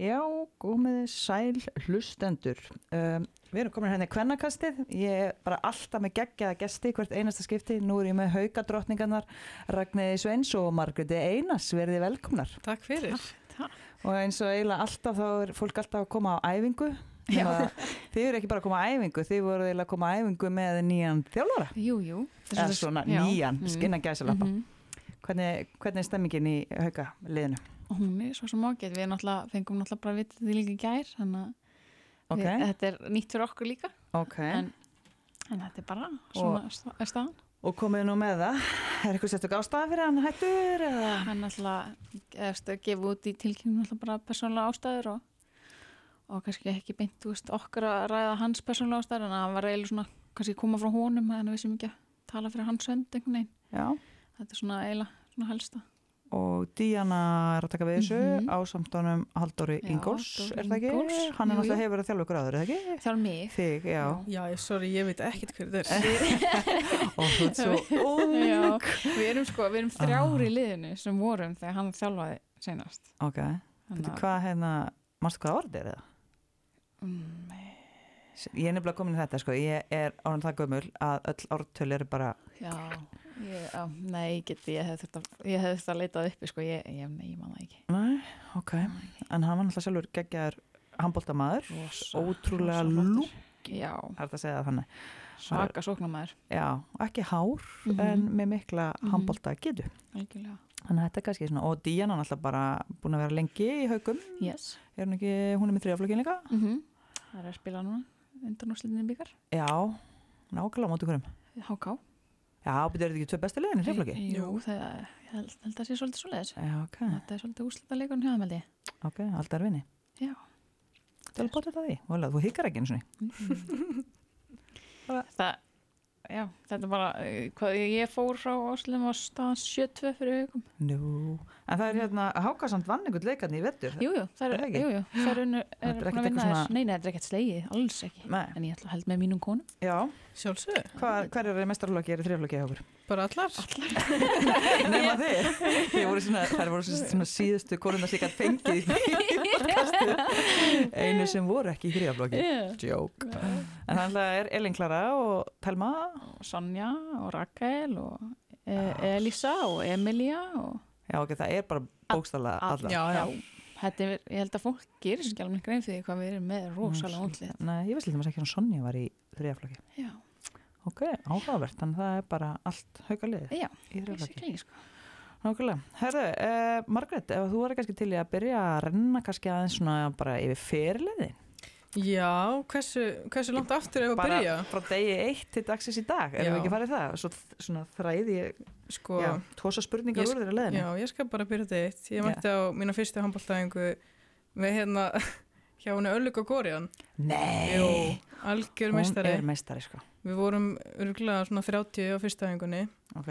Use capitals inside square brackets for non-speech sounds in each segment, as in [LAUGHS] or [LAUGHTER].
Já, gómiði sæl hlustendur. Um, við erum komin hérna í kvennakastið. Ég er bara alltaf með geggjaða gesti hvert einasta skipti. Nú er ég með haugadrottningarnar Ragnæði Sveins og Margreti Einas. Verði velkomnar. Takk fyrir. Takk. Og eins og eiginlega alltaf þá er fólk alltaf að koma á æfingu. Þið eru ekki bara að koma á æfingu, þið voru eiginlega að koma á æfingu með nýjan þjálfara. Jú, jú. Eða svona Já. nýjan, skinna gæsalappa. Mhm. Hvernig, hvernig er stemmingin í haugaliðinu? Og hún er svo sem ágætt. Við náttúrulega, fengum náttúrulega bara að vita því líka gær. Þannig að Ok, við, þetta er nýtt fyrir okkur líka. ok. En, en þetta er bara svona er staðan. Og komið nú með það. Er eitthvað sérstök ástæða fyrir hann hættur eða? Hann að gefa út í tilkynning náttúrulega bara persónulega ástæður og, og kannski ekki beint, veist, okkar að ræða hans persónulega ástæður en hann var eiginlega svona, kannski koma frá honum en við sem ekki að tala fyrir hans sönd einhvern veginn. Já. Þetta er svona eiginlega svona helsta. Og Díana er að taka við þessu Mhm. á samtónum Halldóri Já, Ingóls, er það ekki? Ingólfs, Hann er náttúrulega hefur að þjálfa ykkur áður, er það ekki? Er mig. Þig, já. Já, ég- sorry, ég veit ekkert hver þetta er. Og [LAUGHS] þú ert svo [LAUGHS] ung. við erum sko, við erum þrjári í liðinu sem vorum þegar hann þjálfaði senast. Ok, að- hvað hérna, mástu hvað orðið er það? Mm, Ég er nefnilega komin í þetta, sko. Ég er orðin það gömul að öll orðtölu eru bara, Já, ég, á, nei, ég geti, ég hef þurft að, leitað uppi sko, ég, ég, nei, man það ekki. nei, ok. En hann var náttúrulega sjálfur geggjaður handbóltamaður, Rosa, ótrúlega lúk, svaka sóknarmæður, Já, ekki hár, Mhm. en með mikla Mhm. handbólta getu. algjörlega. Þannig að þetta er kannski svona, og Díana er náttúrulega bara búin að vera lengi í haugum, Yes. er hún ekki, hún er með þrjaflokkin líka? Mm Það er að spila núna, undan úr slitinni byggar, Já, nákvæmlega á móti hverjum. HK. Já, betur þetta ekki tvö bestu liðin í þrjaflokki? Jú, það, ég held, held að sé svolítið svoleiðis. Já, ok, Þetta er svolítið úslita leikun hjá þeim, ok, alltaf er vinni. Já. Þú er bótið það því, Vola, þú hikar ekki eins [LAUGHS] og Það, já, þetta er bara, eh, hvað, ég fór frá Áslum á staðan 7-2 fyrir hugum. Nú, en það er hérna, Hákasamt vann einhvern leikarni í vettur. Jú, jú, það Er er, það ekki? jú, jú, það er, unnu, Þetta er er búin að vinna þess. svona- Nei, nei, þetta er ekkert slegið, alls ekki. Nei. En ég ætla að held með mínum konum. Já, Sjálfsög. Hver er mestarflokki, er í þrjaflokki hjá okkur? Bara allar. [LAUGHS] Nefna þið, þið voru svona, síðustu konuna sem ég gætt fengið einu sem voru ekki í þrjaflokki. Yeah. Joke. En þannig er Elin Klara og Telma Sonja og Rakel og e Elisa og Emilia og Já, ok, það er bara bókstala alla. Já, já. Þetta er, ég held að fólk gerir sér ekki alveg grein fyrir hvað við erum með rosalega ótlið. Nei, ég veist lítið maður ekki að Sonja var í þrjaflokki. Já, Ok, áhugavert, þannig að það er bara allt hauka liðið já, basically, sko. Nákvæmlega. Herðu, eh, Margrét, ef þú er kannski til í að byrja að renna kannski aðeins svona bara yfir fyrirliðin. Já, hversu, hversu langt aftur er að Bara byrja? frá degi eitt til dagsins í dag, Já. við ekki farið það? Svo svona þræði ég, Sko, já, tósa spurningar úr þeirra leðinu. já, ég skal bara byrja þetta eitt. Ég mætti á mína fyrstu handbóltæðingu með hérna [LAUGHS] hjá henni Öllug og Góriðan. Nei, Jú, algjör hún meistari. er meistari, sko. Við vorum örgulega svona 30 á fyrstu æfingunni. Ok.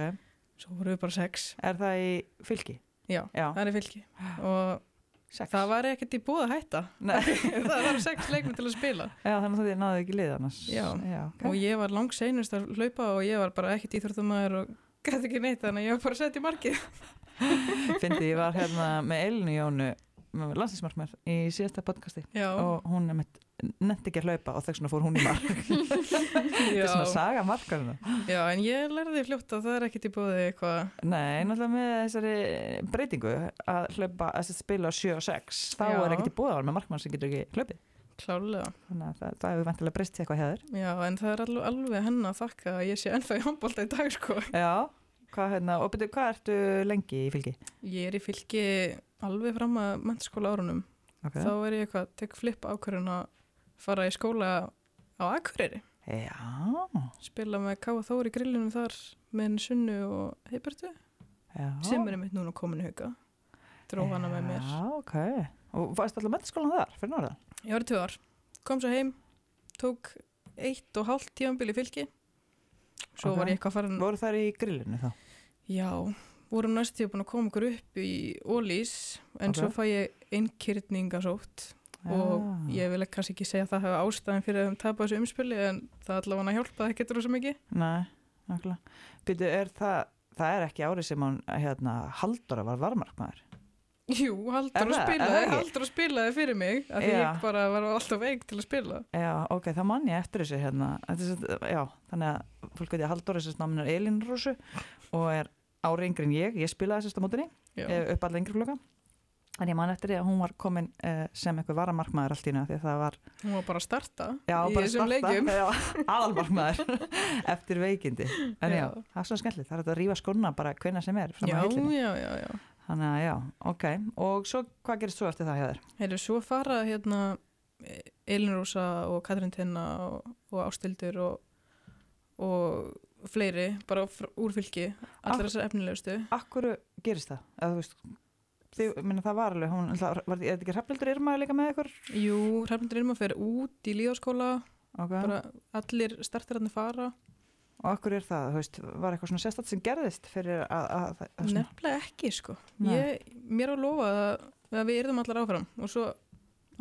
Svo vorum við bara 6. Er það í fylki? Já, Já. það er fylki. [GASPS] Og Sex. það var ekkert í búið að hætta. [LAUGHS] Það var 6 leikmið til að spila. Já, þannig að þið náðu ekki lið annars. Já. já og okay. ég var langt seinust að hlaupa og ég var bara ekkert íþróttumæður og gæti ekki neitt þannig að ég var bara sett í markið [LAUGHS] Fyndi, ég var hérna með Elinu Jónu, landsinsmarkmær, í síðasta podcasti já, og hún er með nefndi ekki að hlaupa og þess vegna fór hún í mark. [LAUGHS] Þetta er svona saga markarinn. já, en ég lærði fljótt að það er ekkert í búið eitthvað Nei, náttúrulega með þessari breytingu að hlaupa, að spila á 7 og 6 þá Já. er ekkert í búið með markmann sem getur ekki hlaupið. klálega Þannig að það, það hefur vantilega breyst eitthvað þér. já, en það er alveg, alveg henn að þakka að ég sé ennþá í handbólta í dag sko Já, hvað, hérna, og byrju, hvað ertu lengi í fylki? ég er í fylki alveg fram að mennskóla árunum Okay. þá er ég eitthvað, tek flip ákvörðun að fara í skóla á Akureyri Já, spila með Káa Þóri grillinum þar með Sunnu og Heibertu sem er mitt núna komin í huga dró hana með mér Já, ok. Og fæst alltaf mentaskólan þar, fyrir norðan? Ég var í tvö ár, kom svo heim, tók eitt og hálft tíðanbíl í fylki, svo Ok. var ég eitthvað farin, Voru þær í grillinu þá? já, vorum næst tíu búin að koma okkur upp í Ólís, en Ok. svo fæ ég einkýrningasótt og ég vil kannski ekki segja að það hafa ástæðin fyrir að við tapa þessu umspili, en það allavega að hjálpa það getur svo mikið. Nei, nákvæmlega. Er það, það er ekki árið sem hann, hérna, Halldóra var varmarkmaður? Jú, Er að það? Er spilaði, það ekki? Að spilaði fyrir mig því Já. ég bara var alltaf veik til að spila Já, ok, þá mann ég eftir þessu hérna er Já, þannig að fólk veit ég að Halldór þessi náminn er Elín Rósu og er ári yngri en ég, ég spilaði þessu mótinni Já, eh, upp alla yngri flokka en ég man eftir því að hún var komin eh, sem eitthvað varamarkmaður allt í hérna því að það var hún var bara að starta já, í þessum leikjum aðalmarkmaður [LAUGHS] eftir veikindi en já, Já. það er svo skemmtilegt, það er að rífa skona bara hvenna sem er Já, já, já, já þannig að já, ok, og svo hvað gerist svo eftir það hjá þér? Heyrðu, svo fara hérna Elin Rósa og Katrín Tinna og, og Ástildur og, og fleiri bara úr fylki, allar þessar efnilegustu Akkur gerist það? Eða, veist, þið, minna, það var alveg, hún, var, er þetta ekki hrafnildur Irma líka með ykkur? Jú, Hrafnundur Irma fer út í líðaskóla Ok, bara allir startirarnir fara. Og akkur er það, þú veist, var eitthvað svona sérstætt sem gerðist fyrir að, að, að, að Nefnilega ekki sko. Ég, Mér að lofa að, að við yrðum allar áfram og svo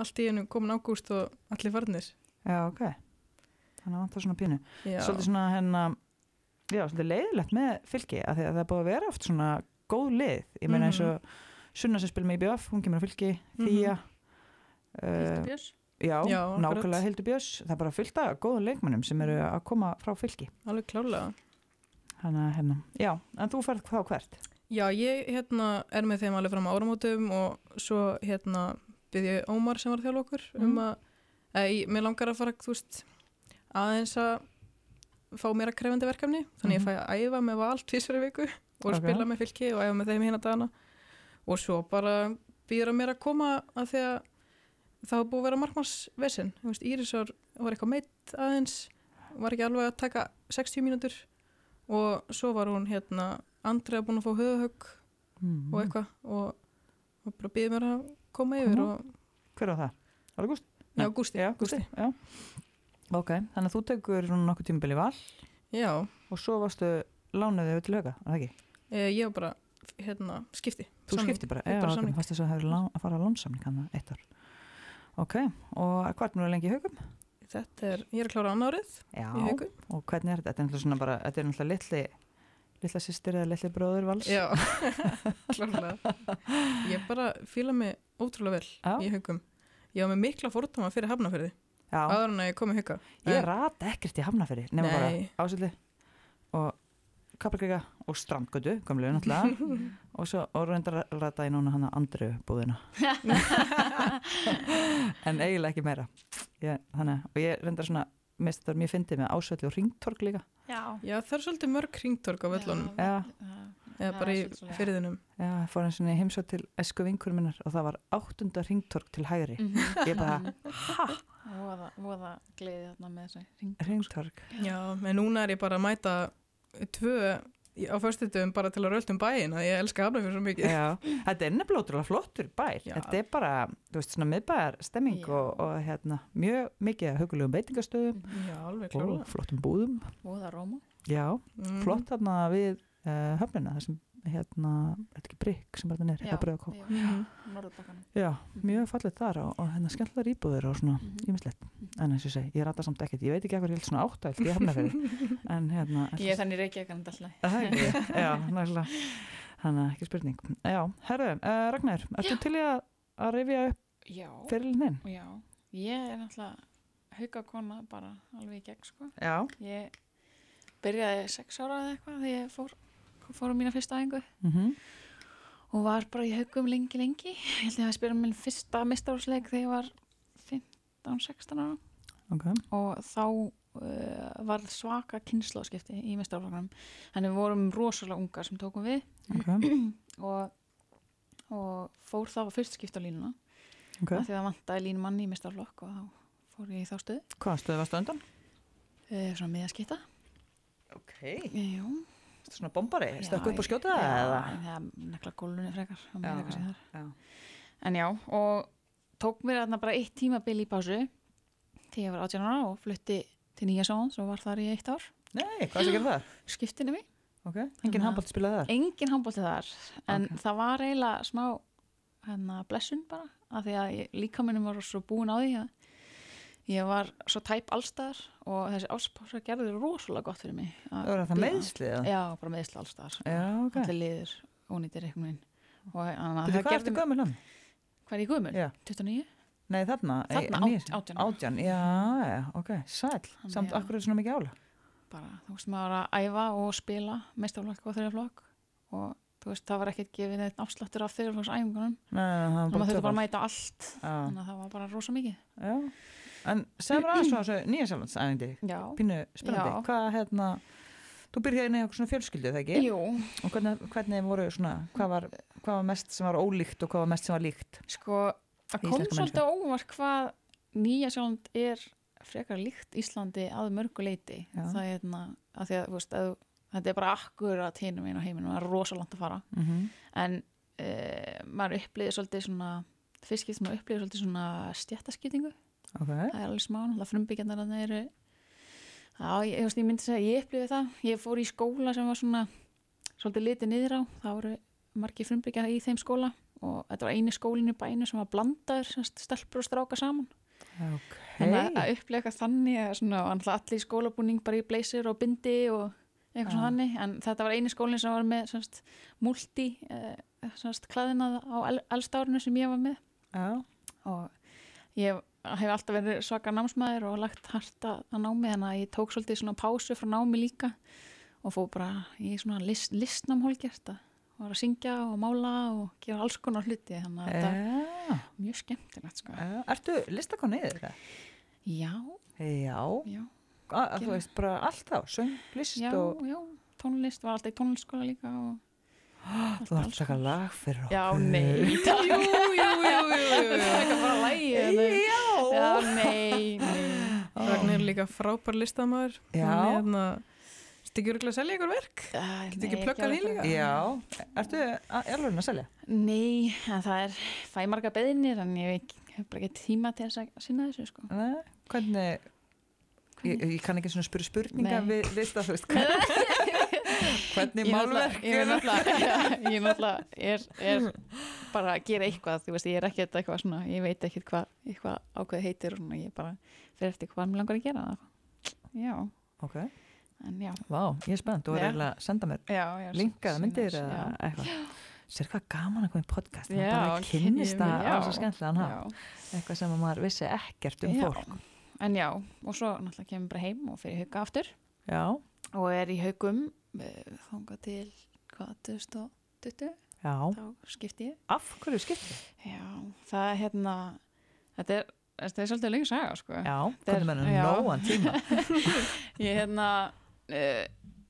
allt í hennu komin ágúst og allir farnir. Já, ok. Þannig að það svona pínu. Já, svolítið svona henn já, svolítið leiðilegt með fylki að, að það er búið að vera oft svona góð lið. Ég meina eins Mhm. og Sunna sem spil með í BF, hún kemur á fylki Mhm. Þýja Hildur uh, Björns já, Já, nákvæmlega Hildur Björns það er bara fullt af góðum leikmannum sem eru að koma frá fylki alveg klálega þannig að hérna, já, en þú færð þá hvert Já, ég hérna er með þeim alveg fram á áramótum og svo hérna byrði ég Ómar sem var þjálf okkur um Mhm. að, að ég, mér langar að fara, þú veist, aðeins að fá mér að krefandi verkefni þannig ég Mhm. fæ að æfa með val tvisveri viku og Ok. spila með fylki og æfa með þeim hérna dagana og svo bara býður að mér að koma að því að það var búið að vera markmannsvesin, Írisar var eitthvað meitt aðeins var ekki alveg að taka 60 mínútur. Og svo var hún hérna Andrea búin að fá höfuhögg mm. og eitthvað. Og, og bara býði mér að koma yfir og hver var það? Var það Gústi? já. Gústi, Já, Gústi, já. Ok, þannig að þú tekur nokkuð tímabili val. Já, og svo varstu lánuðið við til auka, er það ekki? e, ég var bara hérna, skipti Þú samning. skiptir bara, já, samning. fannst þess að það lán, að fara að lánsamning hann eitt ár. Ok, og hvað er nú lengi í haugum? þetta er, ég er að klára annað árið Já, í haugu og hvernig er þetta? Þetta er náttúrulega svona bara, þetta er náttúrulega litli, litla sýstir eða litli bróður vals. já, [LAUGHS] klárlega ég bara fíla mig ótrúlega vel Já. í haugum ég var með mikla fórtama fyrir áður en að ég kom í hauga ég rata ekkert í Hafnafyrir, nema bara ásöldi Kaplakrika og Strandgötu, gamlega náttúrulega, [LAUGHS] og svo og reyndar að rata ég núna hann að Andru búðina. [LAUGHS] en eiginlega ekki meira. Ég, þannig, og ég reyndar svona, mest þetta er mjög fyndið með ásöldi og ringtorg líka. Já, já, það er svolítið mörg hringtorg á völlunum Já. eða Já, bara í svolítið, já. fyrðinum Já, ég fór eins og heimsótt til esku vinkur minnar og það var áttunda ringtorg til hægri. Ég bara, ha, Voða, voða gleði þarna með ring. ringtorg. já, en núna er ég bara að mæta tvö á föstutum bara til að rölda um bæin að ég elska hafnafjörð svo mikið Já, þetta er nefnilega ótrúlega flottur bær. Já. Þetta er bara, þú veist, svona miðbæjar stemming og, og hérna, mjög mikið hugulegum beitingastöðum alveg og klára flottum búðum. Voða róma. Já, mm. flott þarna við uh, höfnina, þessum, hérna, þetta ekki brygg sem er, Já, eitthvað bröð og kók. já, Mhm. Já, mjög fallið þar og, og hérna skemmtilegar íbúður og svona Mhm. ímislegt. En eins og ég segi, ég rata samt ekkert, ég veit ekki hvað ég held svona áttælt í hafnaferi, en hérna... Ég er þannig reykja ekki alltaf. Er já, [LAUGHS] næslega. Þannig að ekki spurning. Já, herðu, uh, Ragnar, ertu til í að, að rifja upp fyrirlinn? já. Ég er náttúrulega haugakona bara alveg í gegn, sko. Já. Ég byrjaði sex ára eða eitthvað þegar ég fór, fór á mína fyrsta æfingu Mm og var bara í haugum lengi, lengi. Ég held ég að spila minn fyrsta mistáðsleik þegar ég var 15-16 ára Ok. og þá uh, var svaka kynnslóðskipti í mistáðsleikunum. Þannig við vorum rosalega ungar sem tókum við Ok. [CLEARS THROAT] og, og fór þá fyrst skipt á línuna Ok. af því það vantaði línumann í mistáðsflokk og þá fór ég í þá stöðu. Hvað stöðu varstu undan? Uh, svona miðaskipta. Ok. Jú. Svona bombari, stökku upp og skjóta já, eða? Já, nekla gólunni frekar Já, þar. já. En já, og tók mér þarna bara eitt tímabil í pásu þegar ég var 18 ára og flutti til Nýja Sáns og var þar í eitt ár. Nei, hvað er það að gera það? [GASPS] Skiptinni mig. Ok. Engin Þannig að- handbótt spilaði þar? Engin handbólti þar, en Ok. það var eiginlega smá hérna, blessun bara, af því að ég- líkamennum var svo búin á því að ég var svo tæp allstaðar og þessi áspása gerði rosalega gott fyrir mig. að Það var það meðslið? Já, bara meðsla allstaðar. Já, ok. Allir liður ónýttir einhvern veginn. og þannig að Bíddu, það Hvað ertu gerði gömul hann? hvað er ég gömul? Já. 29? Nei, þarna. Þarna, nýja- át- átján. Átján, já, ok, sæl. Samt akkur er svona mikið ála. bara, þú veist, maður að æfa og spila meistaflokk og þriðaflokk og þú veist, það var ekkert gefið neitt afsláttur af þriðaflokks æfingunum Nei, það var bara að að var. En segð mér aðeins frá þessu nýja sjálflandsæðindi. Já, Pínu spennandi. Já. Hvað, hérna, þú byrjaði inn í eitthvað svona fjölskyldu, það ekki? jú, Og hvernig, hvernig voru svona, hvað var, hvað var mest sem var ólíkt og hvað var mest sem var líkt? sko það kom svolítið á óvart hvað Nýja Sjáland er frekar líkt Íslandi að mörgu leiti Já. það er hérna, að því að veist, að, þetta er bara akkurat hinum einu heiminum, það er rosa langt að fara Mm -hmm. en uh, maður upplýði svolítið svona fyrst skipt maður upplýði svolítið svona stjættaskiptingu Ok, það er alveg smá, náttúrulega frumbyggjarnar að það eru já, ég, ég, myndi segja ég upplýði það. Ég fór í skóla sem var svona svolítið litið niður á, það voru margir frumbyggjar í þeim skóla og þetta var eini skólinn í bæinu sem var blandaður stelpur og stráka saman. Ok. þannig að- eitthvað þannig að svona, allir í skólabúning bara í blazer og bindi og eitthvað svona Já. þannig. En þetta var eini skólinn sem var með semst, multi eh, semst, klæðinað á el, elsta árinu sem ég var með. Já, og ég hef alltaf verið svaka námsmaður og lagt harta að námi þannig að ég tók svolítið svona pásu frá námi líka og fóð bara í svona list, listnámhólgjert að var að syngja og mála og gera alls konar hluti þannig að þetta er mjög skemmtilegt sko. já. Ertu listakonni yfir það? já, Já, já, að, að þú veist bara allt þá, söng, list já, og já tónlist, var alltaf í tónlistskóla líka og þú ert að taka lag fyrir okkur. já, nei, [LAUGHS] Jú, jú, jú, jú, jú. það er ekki bara lægi já, Já, nei, nei Ragnar er líka frábær listamæður hérna, Stikkur ekki að selja ykkur verk? Getur ekki pluggað því líka? Já, ertu að- alveg að selja? Nei, en það er fæ marga beðinir en ég hef- hef bara ekki tíma til að sinna þessu sko. Nei, hvernig, ég, ég kann ekki svona spyrja spurninga Nei. við, við það, þú veist, hvernig er málverk ég er náttúrulega [LAUGHS] ég er er, er bara að gera eitthvað þú veist, ég er ekki eitthvað svona ég veit ekki hvað eitthvað ákveð heitir og ég bara fyrir eftir hvað mér langar að gera já, Ok, en já, vá, ég er spennt, þú er eiginlega að senda mér linkaða myndir eða eitthvað. Sér hvað gaman að koma í podcast, það Já, bara kynnist kynni- það á svo skemmtilegan hátt. Já. eitthvað sem að maður vissi ekkert um fólk. en já, og svo náttúrulega kemur bara heim og fyrir hauka aftur. Já, og er í haugum þánga til hvað, 2020 já, þá skipti ég af hverju skiptir? Já, það er hérna þetta er, þetta er svolítið lengi saga sko. Já, er- hvernig mennum nóan tíma. [LAUGHS] ég hérna uh,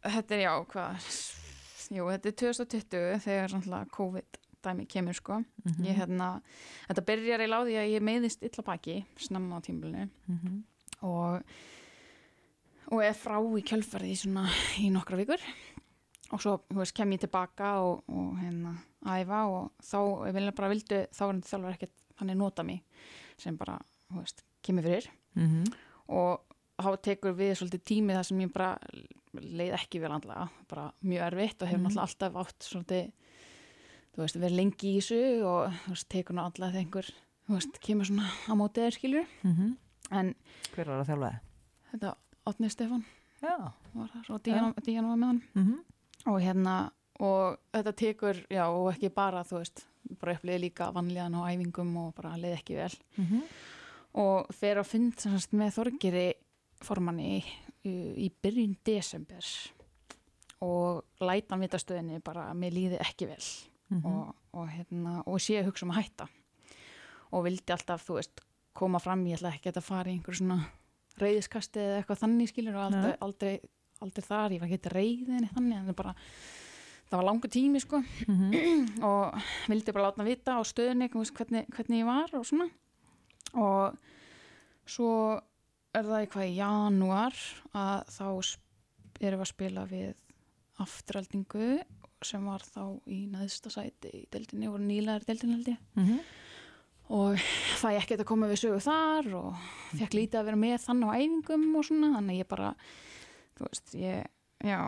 þetta er já, hvað jú, þetta er 2020 þegar svona COVID dæmi kemur sko Mhm, ég hérna, þetta byrjar í láði að ég meiðist illa baki, snemma á tímbilinu mhm. og og er frá í kjölfarið í svona í nokkra vikur og svo, veist, kem ég tilbaka og, og hérna æfa og þá, ég vilja bara vildu, þá er þetta þjálfur ekkert hann er nota mig sem bara, þú veist, kemur fyrir Mhm. og þá tekur við svolítið tími þar sem ég bara leið ekki vel andlega, bara mjög erfitt og hefur Mhm. náttúrulega alltaf átt svolítið þú veist, verið lengi í þessu og þú veist, tekur náttúrulega alltaf þegar einhver þú veist, kemur svona á mótið þér skilur Mhm. en Hver var að þjálfa þið? þetta Var það, svo Díana, var með hann Mhm. og hérna, og þetta tekur já, og ekki bara, þú veist bara upplýði líka vanlíðan á æfingum og bara leið ekki vel. Mhm. og fer á fund sagt, með Þorgeri formanni í, í byrjun desember. Og læta hann vita stöðinni bara mér líði ekki vel. Mhm. og, og, hérna, og sé að hugsa um að hætta. Og vildi alltaf, þú veist, koma fram ég ætla ekki að fara í einhver svona reyðiskasti eða eitthvað þannig skilur og aldrei, aldrei, aldrei þar, ég var ekki reyðinni þannig, en það bara það var langur tími sko. Mhm. [CLEARS THROAT] og vildi bara láta vita á veist, hvernig, hvernig ég var og svona. Og svo er það eitthvað í janúar að þá erum við að spila við afturaldingu sem var þá í neðsta sæti í deildinni, voru nýlaðir deildinni held ég. Mhm. Og fæ ekki að koma við sögu þar og fekk lítið að vera með þann á æfingum og svona, þannig að ég bara þú veist, ég já,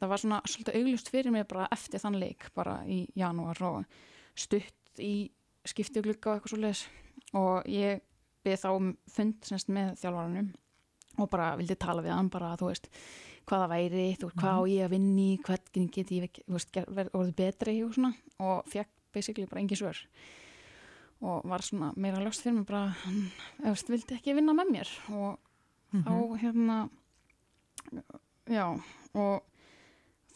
það var svona svolítið auglust fyrir mig bara eftir þann leik bara í janúar og stutt í skiptjuglugga og eitthvað svoleiðis. Og ég beð þá um fund semst með þjálfaranum og bara vildi tala við hann bara, þú veist hvað það væri, þú veist, hvað á ég að vinni hvernig get ég, þú veist, ger- verð- orðið betri og svona. Og fekk basically bara engin svör og var svona meira löst fyrir mig bara hann efst vildi ekki vinna með mér og þá Mhm. hérna já og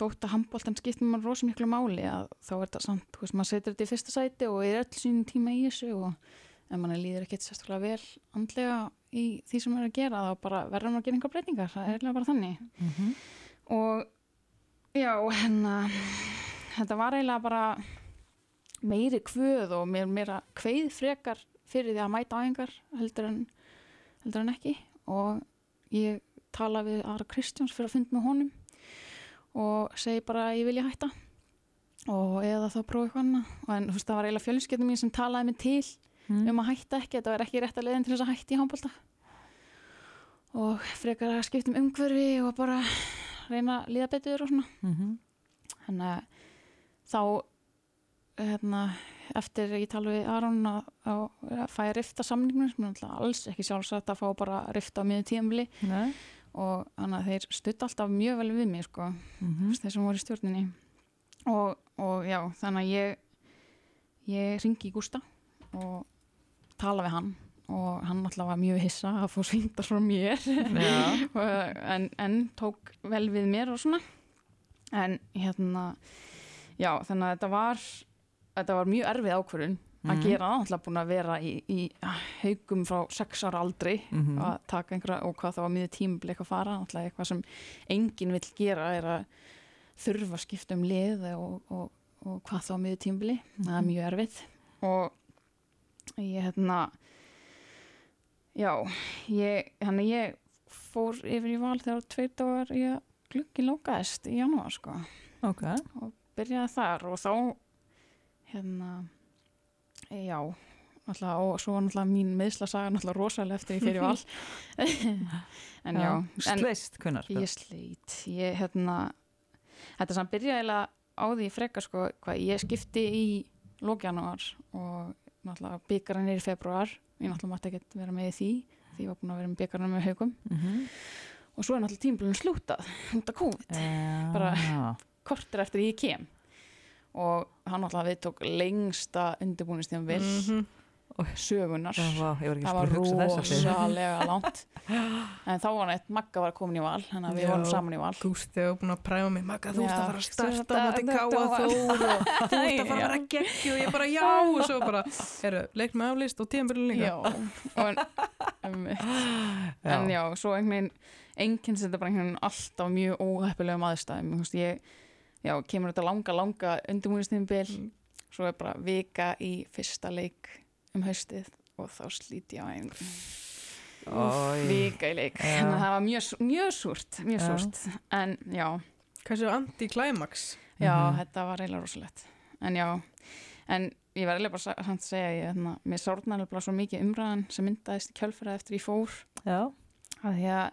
þótt að handbóltan skiptir maður rosa miklu máli að þá er þetta samt, þú veist, maður setur þetta í fyrsta sæti og er öll sínum tíma í þessu og ef mann líður ekkert sérstaklega vel andlega í því sem maður er að gera þá bara verður maður að gera einhver breytingar, það er eiginlega bara þannig Mhm. og já, hérna þetta var eiginlega bara meiri kvöð og mér meira kveið frekar fyrir því að mæta áhengar heldur en, heldur en ekki. Og ég tala við Ara Kristjáns fyrir að funda með honum og segi bara að ég vilja hætta. Og eða þá prófa eitthvað annað. En þú veist það var eiginlega fjölskyldum mín sem talaði mig til Mm. um að hætta ekki, þetta var ekki rétt að leiðin til þess að hætta í handbólta og frekar að skipta um umhverfi og bara reyna að líða betur og svona. Mhm. þannig að þá hérna, eftir ég tala við Aron að, að, að fæ að rifta samningnum sem er náttúrulega alls ekki sjálfsagt að fá bara að rifta á miður tíðanbili Nei. og þannig að þeir stutt alltaf mjög vel við mig sko, Mhm. þeir sem voru í stjórninni. Og, og já, þannig að ég ég ringi í Gústa og tala við hann. Og hann alltaf var mjög hissa að fá svindar frá mér. [LAUGHS] En, en tók vel við mér og svona. En hérna já, þannig að þetta var þetta var mjög erfið ákvörðun að Mhm. gera alltaf búin að vera í, í haugum frá sex ára aldri Mhm. að taka einhverja og hvað það var miður tímablik að fara alltaf eitthvað sem enginn vill gera er að þurfa að skipta um lið og, og, og hvað það var miður tímabili það er Mhm. mjög erfið og ég hérna já ég, hérna ég fór yfir í val þegar tveit dagar ég glukki lókaðist í janúar sko Ok. byrjaði þar og þá hérna já náttúrulega, og svo var náttúrulega mín meðslasaga náttúrulega rosalega eftir ég fyrir val [LAUGHS] en já, en Sleist, kunnar. ég sleit ég hérna þetta sem byrjaði eiginlega á því frekar sko hvað ég skipti í lókjanúar og náttúrulega byggarinn er í februar ég náttúrulega mátti ekkert vera með því því ég var búin að vera með byggarinn með haugum Mhm. og svo er náttúrulega tímblunum slútað út af COVID Já. Bara- [LAUGHS] kortir eftir ég kem og hann alltaf viðtók lengsta undirbúinistíðan vel Mhm. sögunar Það var, var rosalega langt. En þá var hann eitt Magga var komin í val þannig að við vorum saman í val. Gústi hefur búin að præfa mig. Magga, þú ert að fara að starta þetta káa og þú ert að [LAUGHS] fara að vera geggju og ég bara já og svo bara, leik með aflist og tíðanbyrjun líka. En já, svo einhvern veginn enginn þetta bara einhvern veginn alltaf mjög óheppilegum aðstæðum. Þú ég, já, kemur þetta langa, langa undirbúinistíðan bil Mm. svo er bara vika í fyrsta leik um haustið og þá slíti ég á einn vika í leik. Þannig að það var mjög, mjög súrt mjög Já. súrt, en já. Hversu anti-climax? Já, Mhm. þetta var eiginlega rosalegt. En já, en ég var eiginlega bara að segja, ég, hérna, mér sárnaði bara svo mikið umræðan sem myndaðist í kjölfæra eftir ég fór. Já. að því að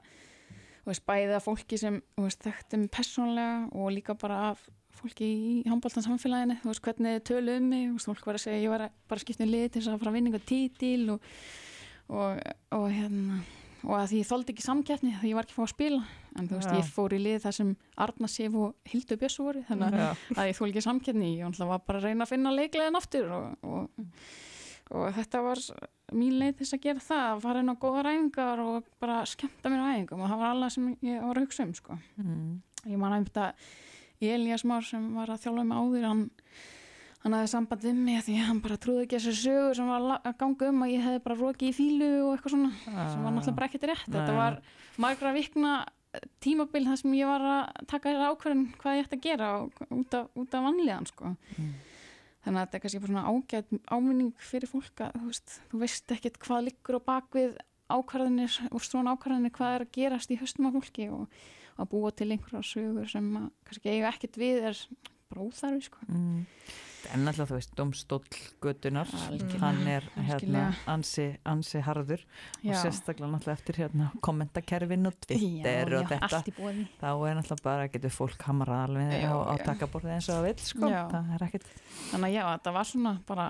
veist, bæði að fólki sem veist, þekktum persónlega og líka bara af fólki í handbóltan samfélaginu þú veist, hvernig töluðu um mig þú veist, fólk var að segja ég var að bara skipta um lið til þess að fara að vinna einhver títil og, og, og hérna og að því ég þóldi ekki samkeppni því ég var ekki að fá að spila en þú veist, Já. ég fór í lið þar sem Arna Sif og Hildur Bjössu voru þannig Já. að ég þól ekki samkeppni ég var bara að reyna að finna leiklegin aftur og, og, og þetta var mín leið til að gera það að fara inn á góða ræfingar og bara skemmta mér á æfingum og það var alveg sem ég var að hugsa um sko. Mm. ég man að þetta Elías Már sem var að þjálfa mig áður hann, hann hafði samband við mig því hann bara trúði ekki þessu sögur sem var að ganga um að ég hefði bara rokið í fílu og eitthvað svona sem var náttúrulega bara ekkert rétt þetta Nei. var margra vikna tímabil þar sem ég var að taka þér ákvörðin hvað ég ætti að gera og, út, af, af vanlíðan sko. Mm. Þannig að þetta er kannski bara svona ágæt áminning fyrir fólk að þú veist, þú veist ekkert hvað liggur á bakvið ákvarðanir og svona ákvarðanir hvað er að gerast í höstum af fólki og að búa til einhverja sögur sem að kannski eiga ekkert við er bara óþarfi sko. Mm. En alltaf þú veist, domstóll Algjörlega, hann er hérna ansi, ansi harður og Já. sérstaklega náttúrulega eftir hérna kommentakerfin og Twitter já, og þetta þá er náttúrulega bara, getur fólk hamrað alveg Já, á, á já. takaborðið eins og það vil sko, það er ekkert þannig að já, þetta var svona bara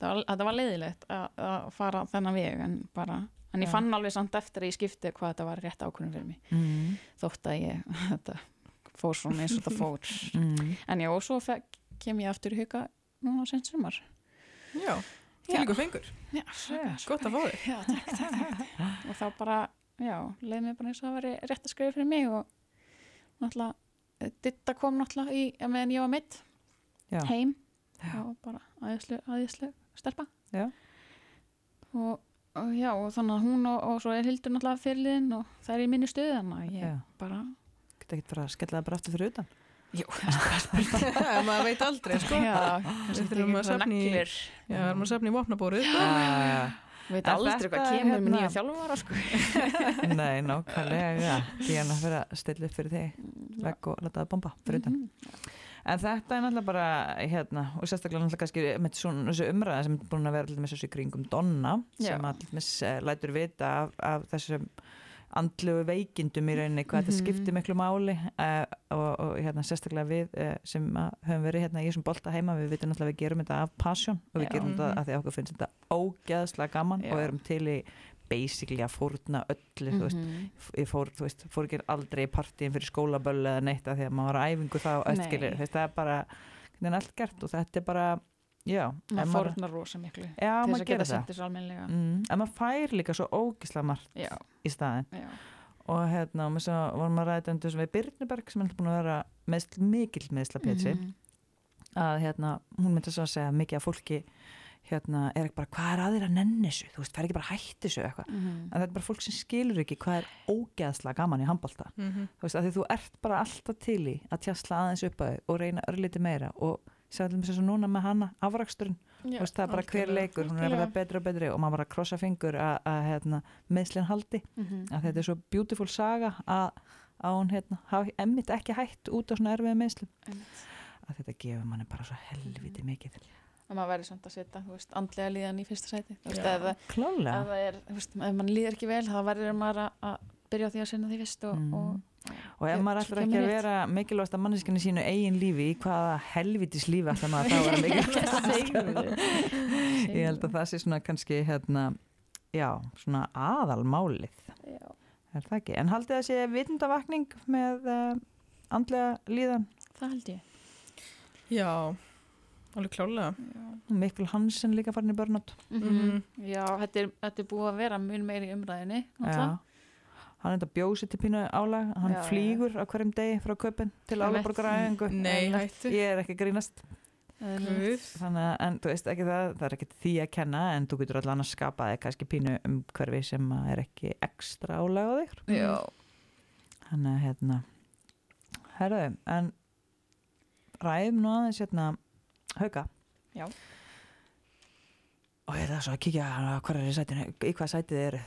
þetta var, leiðilegt að, að fara þennan veg en bara en ég fann alveg samt eftir að ég skipti hvað þetta var rétt ákvörðin fyrir mig mm. þótt að ég [LAUGHS] þetta fór svona eins og þetta fór Mm. en já, og svo fekk, kem ég aftur í huga núna sent sumar Já, til ykkur fengur. Já, Gott að fá þig. Já, takk, takk, takk. og þá bara, já, leið mér bara eins og það væri rétt að skrifa fyrir mig og náttúrulega, eh, Ditta kom náttúrulega í, ja, meðan ég var mitt Já. heim Já. og bara aðeinslu, stelpa Já. og, já, og þannig að hún og, og svo er Hildur náttúrulega fyrirliðin og það er í minni stöðu þannig að ég Já. bara, Geta ekkert bara að skella það bara aftur fyrir utan jú, [LAUGHS] Maður veit aldrei, sko. já, þurfum að safna í- naglir. Já, er maður safn í já, veit aldrei þetta hvað er kemur með hérna- nýja þjálfara sko. [LAUGHS] Nei, nákvæmlega Díana fyrir að stilla upp fyrir þig. Vegg og láta það bomba fyrir utan. Mhm. En þetta er náttúrulega bara hérna, og sérstaklega náttúrulega kannski með svona þessu umræða sem er búin að vera til dæmis þessu kringum Donna sem dæmis eh, lætur vita af, af þessum andlegu veikindum í rauninni hvað þetta Mhm. skiptir miklu máli uh, og, og hérna sérstaklega við uh, sem að höfum verið hérna í þessum bolta heima við vitum náttúrulega að við gerum þetta af passion og við Já. gerum þetta Mhm. af því að okkur finnst þetta ógeðslega gaman Já. og erum til í basically að fórna öllu þú veist Mhm. ég fór, þú veist, fór ekki aldrei í partíin fyrir skólaböll eða neitt af því að maður var á æfingu þá veist, það er bara hvernig er allt gert og þetta er bara já, maður maður, fórnar rosa miklu já, til þess maður að geta þessu almennilega. Mm, en maður fær líka svo ógislega margt já, í staðin já, og hérna, og með svo vorum að ræða um þessum við Byrnuberg sem er alltaf búin að vera meðsl, mikill meðsla pétsi Mhm. að hérna, hún myndi svo að segja að mikið af fólki hérna, er ekki bara, hvað er að þér að nenni þessu? Þú veist, það er ekki bara að hætti þessu eitthvað. Mhm. en þetta er bara fólk sem skilur ekki hvað er ógeðslega gaman í handbolta. Mhm. þú veist, að því þú ert bara alltaf til í að tjastla aðeins upp að og reyna örlítið meira og sæðum þess að núna með hana afraksturinn, veist, það er bara hver leikur hún er að verða betri og betri og maður bara krossa fingur að, hérna, meðslinn haldi Mhm. að þetta er svo beautiful saga að, að hún hérna, hafi emmitt ekki hætt út á svona erfiða meðslum Einmitt. að þetta gefur manni bara svo helviti mikið að maður verður samt að setja veist, andlega líðan í fyrsta sæti Já. ef, er, mann líður ekki vel þá verður maður að, að byrja á því að sinna því fyrst og, Mm. og og ef maður ætlar ekki að vera mikilvægast að manneskinni sínu eigin lífi í hvaða helvitis lífi ætlar maður að vera mikilvægast [LAUGHS] ég held að það sé svona kannski hérna, já, svona aðalmálið. Já. er það ekki, en haldið það sé vitundavakning með uh, andlega líðan? Það held ég. Já, alveg klálega. Já. Mikkel Hansen líka farin í börnat Mhm. Já, þetta er, þetta er búið að vera mjög meiri í umræðinni já. Hann er þetta bjósi til pínu álag. Hann Já, flýgur á hverjum degi frá köpinn til hættu. ég er ekki grínast. Þannig að, en þú veist ekki það, það er ekki því að kenna en þú getur allan að skapa þig kannski pínu um hverfi sem er ekki ekstra álag á þig. Já. þannig að hérna herðu, en ræðum nú aðeins hérna hauka. Já. og ég ætla svo að kíkja hvað er í sætinu, í hvað sætið er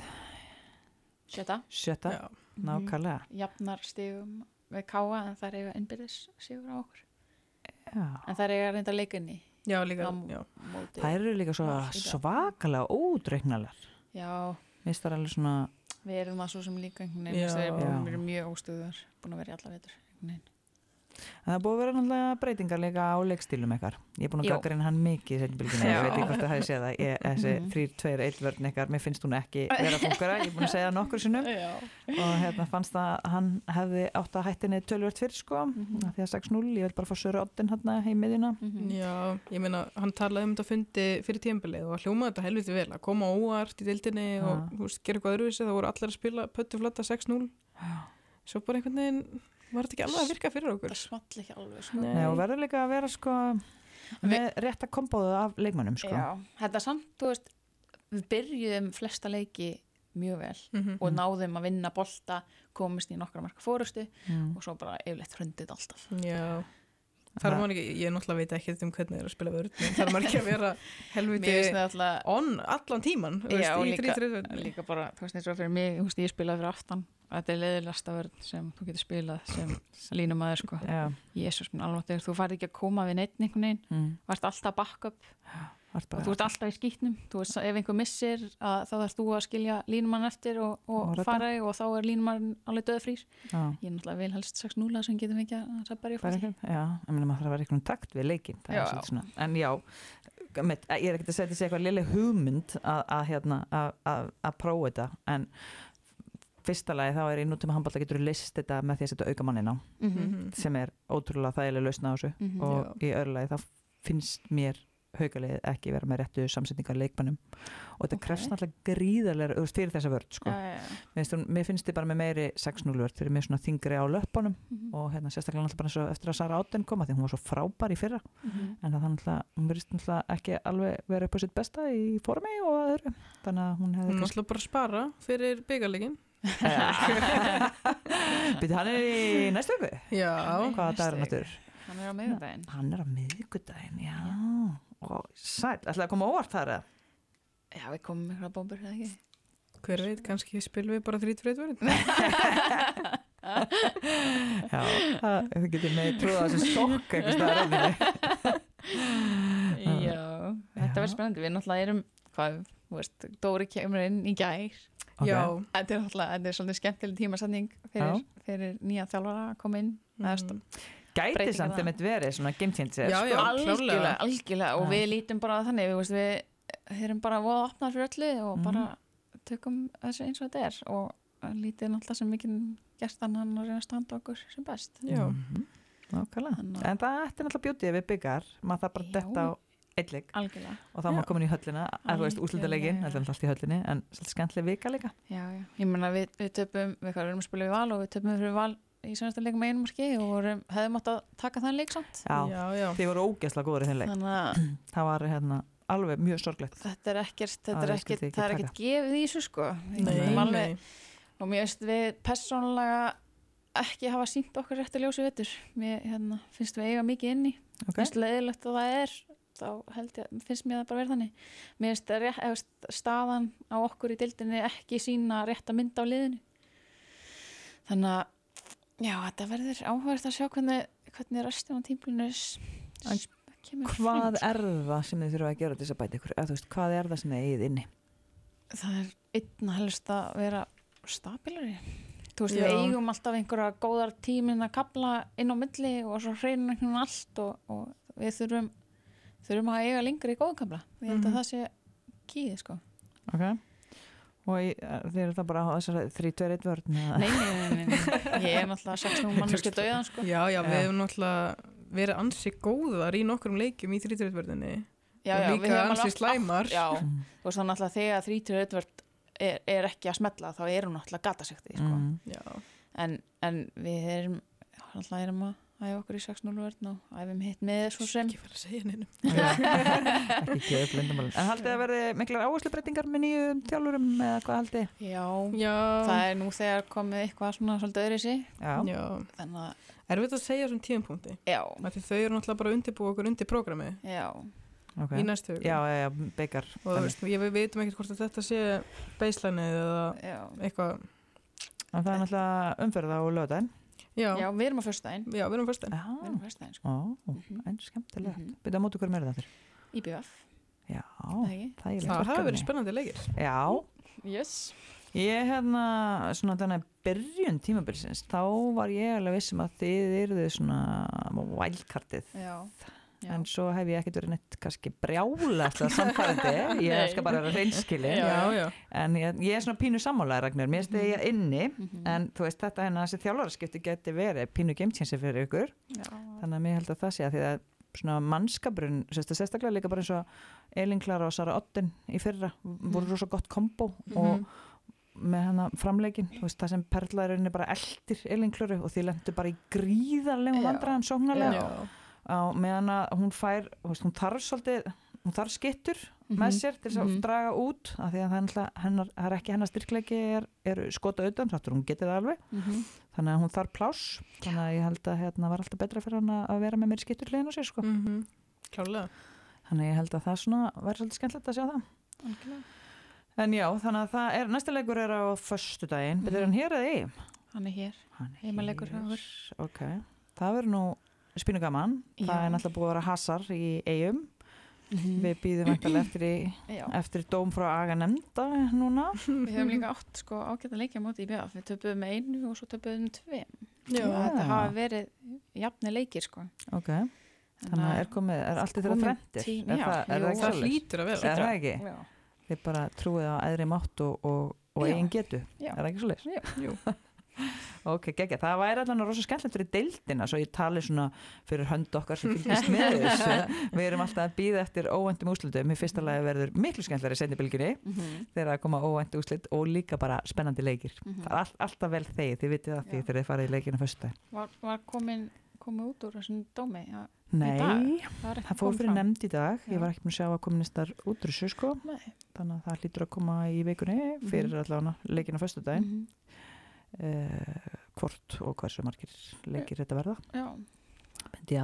Sjötta. sjötta, nákvæmlega Jafnar stigum við káa en það er eiga innbyrðis sigur á okkur. já. En það er eiga reynda leikunni Já, líka, já. það eru líka svakalega ódreiknalar Já, minnst það alveg svona við erum það svo sem líka einhvern veginn. Við erum mjög óstöðuðar, búin að vera í alla vetur. einhvern veginn. En það er búið að vera náttúrulega breytingar líka á leikstílum ykkar. Ég er búin að gagga hann mikið í setjumbilginu, ég veit ekki hvort það hefði séð það. Ég, þessi Mhm. 3-2-1 vörn ykkar, mér finnst hún ekki vera fungara, ég er búin að segja nokkur sinnum Já. og hérna fannst það að hann hefði átt að hættinni tölvört fyrr sko, Mhm. af því að 6-0, ég vil bara fá Söru Oddin hérna í miðjuna. Mhm. Já, ég meina, hann talaði um þetta fundi fyrir tímbilið og hljómaði þetta helviti vel að koma óvart í deildinni og veist, gera eitthvað öðruvísi, það voru allir að spila pöttu flatta 6-0 svo bara einhvern veginn var þetta ekki alveg að virka fyrir okkur Það small ekki alveg, sko. Nei. Nei, og verður líka að vera sko með rétta kombóðu af leikmönnum sko. Já, þetta samt, þú veist, við byrjuðum flesta leiki mjög vel Mhm. og náðum að vinna bolta, komist í nokkra marka fórustu Mm. og svo bara yfirleitt hrundið alltaf. Já, þar Það- maður ekki, ég náttúrulega veit ekki um hvernig það er að spila vörð, en þar maður ekki að vera [LAUGHS] helviti það alltaf on allan tíman, þú Já, veist, í líka- 3-3 líka bara, þú veist eins og fyrir mig, þú veist, ég spilaði fyrir aftan þetta er leiðilegasta vörð sem þú getur spilað sem línumæður, sko. Já, Jésús minn alveg, þú færð ekki að koma við neitt einhvern veginn, mm. varst alltaf backup. Vart og þú ert alltaf í skýtnum, ef einhver missir að, þá þarfst þú að skilja línumann eftir og, og, Og redda. fara þig og þá er línumann alveg döðfrýr já, ég er náttúrulega vel helst 6-0 sem getum ekki að það bara ég meina maður þarf að vera einhvern takt við leikin, Já. en já, ég er ekkert að setja sér eitthvað léleg hugmynd að, að, hérna, að, að, að prófa þetta, en fyrsta lagi þá er í nútíma handbólta getur list þetta með því að setja aukamannin á Mhm. sem er ótrúlega þægileg lausna á þessu Mhm. og í öðru lagi þá finnst mér haukalið ekki vera með réttu samsetningar leikmannum og þetta Ok. krefst náttúrulega gríðarlega veist, fyrir þessa vörd sko. já, já, já. mér, finnst, hún- mér finnst þið bara með meiri 6-0 vörd fyrir mér svona þingri á löppunum Mhm. og hérna sérstaklega náttúrulega bara eins og eftir að Sara Átten koma því hún var svo frábær í fyrra Mhm. en það náttúrulega, hún verðist náttúrulega ekki alveg verið upp á sitt besta í formi og öðru þannig að hún hefði Býtti hann er í næstu viku? Já. Hvaða dagur er viku. nættur? hann er á miðvikudaginn Hann er á miðvikudaginn, já og sæl, ætlaði að koma óvart þar eða? já, við komum með eitthvað bómbur, eða ekki Hver veit, kannski spilum við bara þrít fyrir eitthvað. [LAUGHS] Já, það getur með trúið að þessi sokk eitthvað já, þetta verður spennandi við náttúrulega erum, hvað, þú veist Dóri kemur inn í gær Já. þetta er náttúrulega, þetta er svolítið skemmtileg tímasetning fyrir, fyrir nýja þjálfara að koma inn mm. Gæti samt þeim eitt verið svona game changer Já, sko. já. algjörlega, klárlega. algjörlega og við lítum bara að þannig við, veist, við erum bara voða opnar fyrir öllu og Mhm. bara tökum þessu eins og þetta er og lítið náttúrulega sem mikið gestan hann að reyna að standa okkur sem best Já. Mhm, Nákvæmlega, að- en það ætti náttúrulega bjútið við byggar, maður það bara Já. detta á algjörlega, og þá maður komin í höllina, að þú veist úslutalegin, Algjörlega. þetta er allt í höllinni en svolítið skemmtileg vika líka. Já, já. Ég meina við, við töpum, við erum að spila við val og við töpum fyrir val í sennasta leikum með einum marki og vorum, hefðum átt að taka þann leik samt. Já, Já, já. þið voru ógeðslega góður í þeim leik. Þannig að [CLEARS THROAT] það var hérna alveg mjög sorglegt. Þetta er ekkert, þetta er er ekkert, það er ekkert gefið í þessu sko. Nei, og mér finnst við persónulega ekki hafa sínt okkur rétt að ljósi vettur mér hérna, finnst við eiga mikið inni. Okay. finnst leiðilegt að það er þá held ég, finnst mér það bara verið þannig. Mér finnst það rétt, staðan á okkur í dildinni ekki sína rétt að mynda á liðinu. Þannig að já, þetta verður áhverst að sjá hvernig, hvernig restin á kemur hvað fram er það sem þið þurfa að gera til þess að bæta ykkur? Eða þú veist, hvað er það sem þið eigið inni? Það er einn helst að vera stabilari. Þú veist, Já. við eigum alltaf einhverja góðar tímin að kapla inn á milli og svo hreinu einhvern veginn allt og, og við þurfum þurfum að eiga lengri í góðkapla ég held Mhm. að það sé kýði sko ok og í, þið eru það bara á þessari 3-2-1 vörn eða? nei, nei, nei, ég er náttúrulega 16 manneski döðan sko Já, já, við Já. hefum náttúrulega verið ansi góðar í nokkrum leikjum í þríturutverðinni já, og já, líka við höfum ansi slæmar. já, Mm. veist þannig alltaf þegar 30 öðvörd er, er ekki að smetla þá er hún náttúrulega gatasekti sko. Mm. Já, en, en við erum alltaf erum að æfa okkur í 6-0 vörn og æfum hitt með svo sem. Ekki fara að segja neinum. [LAUGHS] Já. ekki gefa upp lindamálum en haldið að verði miklar áherslu breytingar með nýjum þjálfurum eða hvað haldið? Já, Já, það er nú þegar komið eitthvað svona svolítið öðri sig já, þannig að, Erfitt að segja þessum tímapunkti. Já, þau eru náttúrulega bara að undirbúa okkur undir prógrami já. Ok. Í næstu viku. Já, já, já, byggar og þú veist, ég, við veitum ekkert hvort að þetta sé baseline eða já, eitthvað. En það er náttúrulega umferð á lögdæn Já, já já, við erum á föstudaginn. Við erum fyrst við erum á föstudaginn sko. Ó, Mhm. en skemmtilegt. Mhm. byrja á móti hverjum er það þér? IBF, Já, það hafa verið spennandi leikir. Já, yes. Ég hérna svona þannig byrjun tímabilsins þá var ég alveg vissum að þið eruðu svona wildcardið. Já, já. en svo hef ég ekkert verið neitt kannski brjálæslega samfærandi [LAUGHS] ég Nei. skal bara vera reynskili Já. Já, já, en ég, ég er svona pínu sammálaður Ragnar, mér stegi ég inni Mhm. en þú veist þetta hérna þessi þjálfaraskipti geti verið pínu gamechanger fyrir ykkur já, þannig að mér held að það sé að því að svona að sérstaklega líka bara eins og Elin Klara og Sara Otten í fyrra, voru rosa gott kombo og Mhm. með hana framleikin, þú veist það sem perlaðurinn er bara eldir Elin Klara og því lendur bara í gríðarlegum Já. vandræðan sóknarlega. Á meðan að hún fær, veist, hún þarf svolítið hún þarf skittur með Mhm. sér til þess að Mhm. draga út af því að er, hennar, það er ekki hennar styrkleiki er, er skota auðvitað, þáttur hún getið alveg Mhm. þannig að hún þarf pláss þannig að ég held að hérna var alltaf betra fyrir hann að vera með mér skittur hliðin á sér sko. Mm Klálega þannig að ég held að það svona væri svolítið skemmtilegt að sjá það Algjörlega. en já, þannig að það er, næsta leikur er á föstudaginn, betur hann hér eða eigum? hann er hér Hann það spínu gaman, það Já. er náttúrulega búið að vera hasar í eigum Mhm. við býðum eftir, eftir, í, [CLEARS THROAT] eftir dóm frá aga nefnda núna [LAUGHS] Við höfum líka átt sko ágætt að leikja móti í BF. Við töpuðum einu og svo töpuðum tveim. Já, Þetta hafa verið jafni leikir sko. ok, þannig að er komið er allt Komið frendir er það, er það það hlýtur að vera er það ekki? Já. þið bara trúið á æðri mátt og, og, og eigin getu Já. er það ekki svolítið? Jú, Ok, geggja, það væri allan rosa skemmtilegt fyrir deildina svo ég tali svona fyrir hönd okkar sem fylgist með [LAUGHS] þessu við erum alltaf að býða eftir óvæntum úslutum í fyrsta lagi verður miklu skemmtilega í sendibilginni Mhm. þegar það koma óvænt úslit og líka bara spennandi leikir Mhm. það er all, alltaf vel þegið, þið vitið það því þegar þið farið í leikinu fyrsta Var, var komin, komið út úr þessum dómi? Já, Nei, dag? það, það fór fyrir fram. nefnd í dag ég var ekki með að sjá að koministar út úr þessu sko Nei. þannig að það hlýtur að koma í vikunni fyrir Mhm. allavega leikinu fyrsta daginn Uh, hvort og hversu margir leikir þetta verða. Myndi ég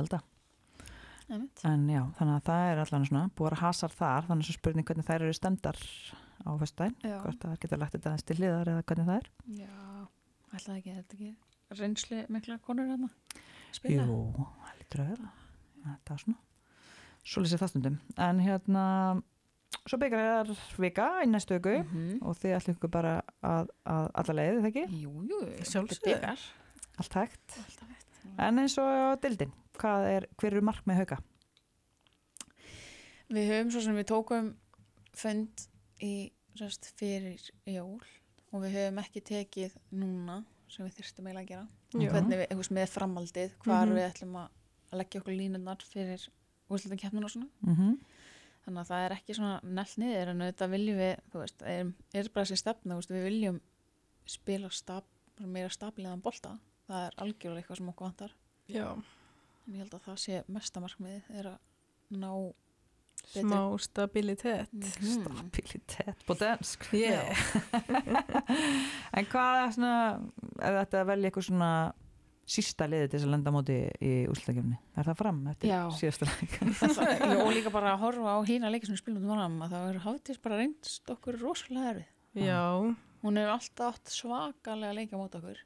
einmitt. en já, þannig að það er allavega svona búið að hasar þar, þannig að spurning hvernig þær eru stemdar á Já. hvort það geta lagt þetta aðeins til hliðar eða hvernig það er. Já, ætlaði ekki, þetta ekki reynslu mikla konur hérna? Spila. Jú, það lítur að vera. Þetta er svona. Svo lýsir það stundum. En hérna, svo byggjar vika í næstu viku Mhm. og þið ætlum ykkur bara að, að alla leiði, það ekki? Jú, jú, Sjálfsögðu. þetta er Allt hægt en eins og dildin, hvað er, hver eru mark með hauka? Við höfum svo sem við tókum fund í sérst, fyrir jól og við höfum ekki tekið núna sem við þyrstum eiginlega að gera Já. hvernig við, einhvers með framaldið hvar Mhm. við ætlum að leggja okkur línunar fyrir úrslutakefninu og svona Mm -hmm. Þannig að það er ekki svona nell niður en auðvitað viljum við, þú veist, er, er bara þessi stefna, veist, við viljum spila stab, meira stabiliðan bolta það er algjörlega eitthvað sem okkur vantar Já, en ég held að það sé mesta markmiðið er að ná smá stabilitet. Mhm. Stabilitet på dansk Yeah. [LAUGHS] En hvað er svona er þetta að velja eitthvað svona sísta liði til þess að lenda móti í úrslutakefni? Er það fram eftir Já. síðasta leik? [LAUGHS] [LAUGHS] Og líka bara að horfa á hína leiki sem við spilum út um að það er hátis bara reynst okkur rosalega erfið Já, hún hefur alltaf átt svakalega leiki á mót okkur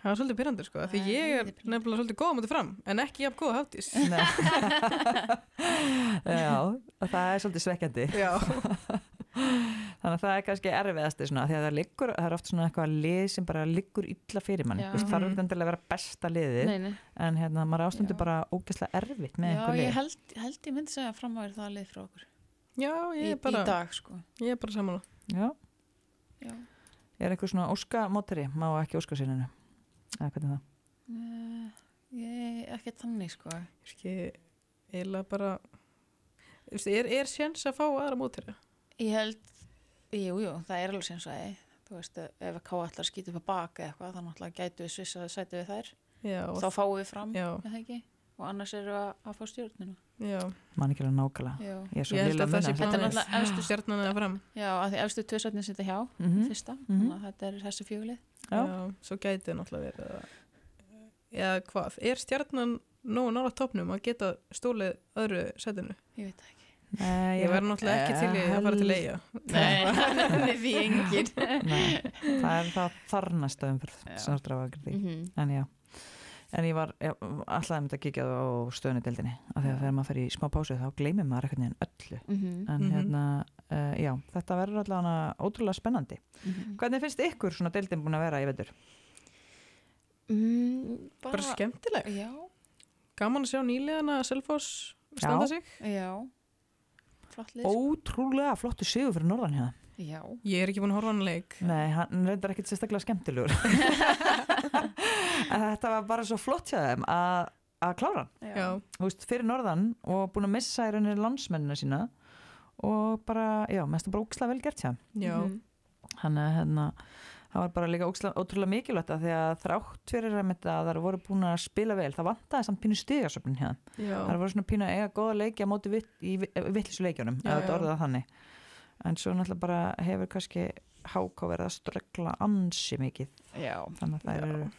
það var svolítið pyrrandi sko, því er ég er nefnilega svolítið góð á mútið fram, en ekki jafn góð háttís. [LAUGHS] Nei. Já, það er svolítið svekkjandi Já. Þannig að það er kannski erfiðasti svona, því að það, liggur, það er oft svona eitthvað lið sem bara liggur illa fyrir mann Já. Þú veist, Það er ekki endilega að vera besta liðið nei, nei. en hérna, maður ástundur Já. bara ógeðslega erfitt með Já, einhver ég lið held, held ég myndi segja að fram að vera það lið frá okkur Já, ég er bara, í dag sko ég er bara saman. Já, Já. er eitthvað svona óska mótari, má ekki óska síninu eða hvernig er það? Uh, ég ekki þannig sko Ég eiginlega bara, þú veist, er, er séns að fá aðra mótir það? ég held, jú, jú, það er alveg sem sagði þú veist, ef að ká allar skýta upp að baka eitthvað, þá náttúrulega gætu við svissa sæti við þær, Já, þá fáum við fram já, með það ekki, og annars eru að, að fá stjórnina já. Man ekki alveg nákvæmlega já, Ég er svo Ég held að það sé er planið. Stjarnan eða fram. já að því efstu tvö sætin sitja hjá Mhm. fyrsta, Mhm. þannig að þetta er þessi fjöglið Já. Já, svo gæti náttúrulega verið að, eða hvað, er stjarnan nógu nála topnum að geta stólið öðru setinu? ég veit það ekki Nei, Ég verð náttúrulega ekki til í að fara til eiga. Nei, [LAUGHS] því engin Nei, það er það þarnasta umfyrð Já. sem þú drafa ekki því Mhm. en já en ég var ég, alltaf að mynda að kíkja á stöðunni deildinni af því að Já. þegar maður fer í smá pásu þá gleymir maður eitthvað neginn öllu Mhm. en Mhm. hérna, uh, já, þetta verður allavega ótrúlega spennandi Mhm. hvernig finnst ykkur svona deildin búin að vera í vetur? Mm, Bara skemmtileg. já, Gaman að sjá nýliðana Selfoss standa Já. sig. já flott lið sko. ótrúlega flottu sigur fyrir norðan hérna já, Ég er ekki búin að horfa á hann leik. nei, hann reyndar ekkit sérstaklega skemmtilegur [LAUGHS] en þetta var bara svo flott hjá þeim að, að klára hann Já, Þú veist, fyrir norðan og búin að missa í rauninni landsmennina sína og bara, já, mest bara ókslega vel gert hjá þeim. já, Mhm. hann er hérna það var bara líka ótrúlega mikilvægt að því að þrátt fyrir að að það voru búin að spila vel, það vantaði samt pínu stigasöfnun hérna, það voru svona pínu að eiga góða leiki á móti vitt, í vittlisu leikjunum Já, eða þetta já. orðið það þannig en svo náttúrulega bara hefur kannski háká verið að ströggla ansi mikið já, þannig að það eru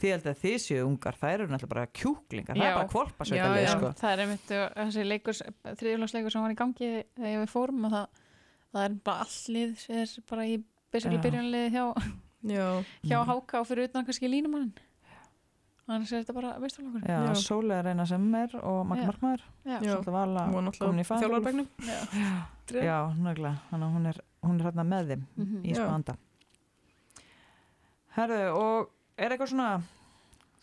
því að þið séu ungar, það eru náttúrulega bara kjúklingar, það Já. er bara kvolpa Já, já. sko. það er einmitt uh, þessi leikur, þriðjulagsleikur sem var í gangi þegar við fórum og það, það er bara allir er bara í basically Já. byrjunliði hjá, Já, hjá Mm. Háka og fyrir utan kannski línumann annars er þetta bara veistarleikur Já, Já. Sólega reyna sem er og Magn Já. Markmaður já, Já. Svolítið vala komin í fæðingarorlof. þjálfarbegnum. já. Já, að hún er, hún er hérna með þeim Mhm. í Já. spanda Herðu, og er eitthvað svona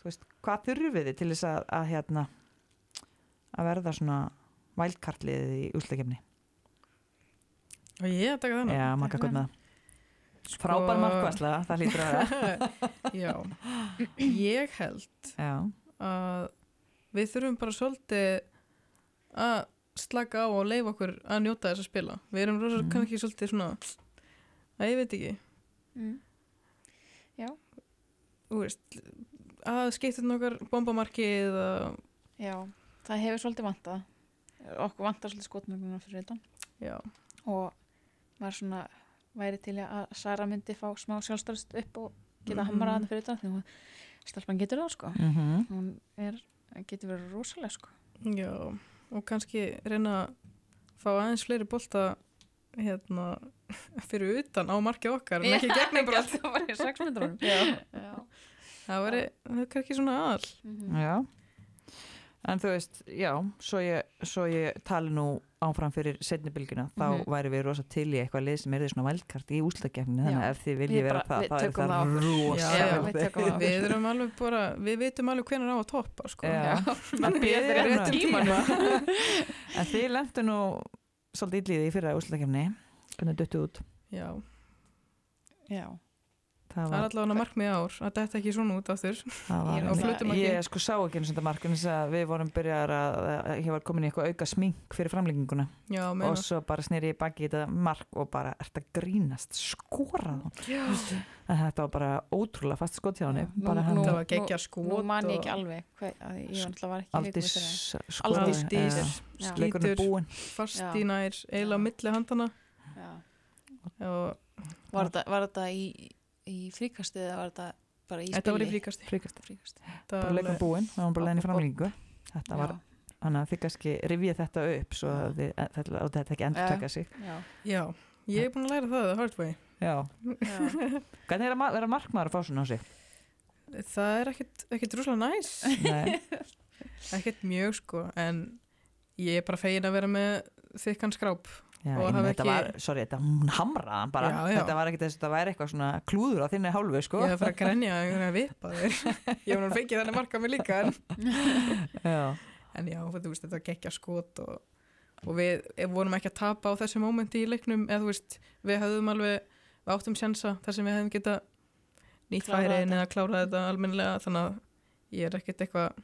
þú veist, hvað þurfið þið til þess að, að hérna að verða svona vælkartliðið í úsleikefni Og ég að taka þannig. Já, makka taka hvað með það Sko- Frábær markværsla, það hlýtur að vera. [LAUGHS] Já, ég held Já, að við þurfum bara svolítið að slaka á og leifa okkur að njóta þess að spila. Við erum rosa Mhm. kannski svolítið svona, að ég veit ekki, Mm. þú veist, að skipta okkar bombamarki eða, Já, það hefur svolítið vantað. Okkur vantar svolítið skotmögnuna fyrir þetta. já, Og maður svona væri til að Sara myndi fá smá sjálfstörst upp og geta Mhm. hamrað hann fyrir þetta. Því hún, stelpan getur það, sko. mm Hún er, getur verið rosalega, sko. já, og kannski reyna að fá aðeins fleiri bolta hérna [LAUGHS] fyrir utan á markið okkar en ekki gegnum bara Það var í 6 minnum. Já. Já. það er kannski svona aðal Mhm. já. En þú veist, já, svo ég, svo ég tali nú áfram fyrir setni bylguna, þá Mhm. væri við rosa til í eitthvað lið sem er því svona vældkart í úslagefni, þannig að ef þið viljið vera það, þá er það það rosa Já, já, við það við erum alveg bara, við vitum alveg hvernig á að toppa sko. Bíða þið eftir tímanum. En þið lendu nú svolítið illið í fyrra úslagefni, hvernig duttu út? Já, Já. Það er var, allavega markmið ár að þetta ekki svona út aftur það Ég er var á flautumarki. ég sko sá ekki eins og þetta mark, en þess að við vorum byrjar að, að ég var komin í eitthvað auka smink fyrir framlenginguna Já, og svo bara sneri ég baki í þetta mark og bara, ert að grínast, skorað þetta var bara ótrúlega fast skot hjá henni, það var geggja skot Nú man ég ekki og alveg hvað, að ég var ekki Aldís Aldís. skoraði, Aldís já. Já. leikurinn er skítur búinn fast Já. í nær eiginlega á milli handana Já. og Var þetta, var þetta í, í fríkastið eða var þetta bara í spili? þetta var í fríkasti. Fríkast, fríkastið. Þetta bara alveg- búinn, það var bara leiðin í framlengingu þetta var, þannig að þið kannski rifja þetta upp svo að þetta, ekki endur taka sig. Já. Já, ég er búin að læra það the hard way Já, Já. hvernig er að vera markmaður að fá svona á sig? Það er ekkit rúslega næs. Nei, ekkit mjög sko en ég er bara fegin að vera með þykkan skráp já, hafa þetta ekki- var, sorry, þetta hamraðan bara, Já, já. þetta var ekki þess að þetta væri eitthvað svona klúður á þinni hálfu, sko. Ég hef farið að grenja að vipa þér. [LAUGHS] Ég hef nú fengið þannig marka mig líka en, Já, en veist, þetta var geggja skot og, og við vorum ekki að tapa á þessu mómenti í leiknum eða þú veist, við höfðum alveg við áttum sjansa þar sem við hefðum geta nýtt færiðin eða klárað þetta almennilega þannig að ég er ekkert eitthvað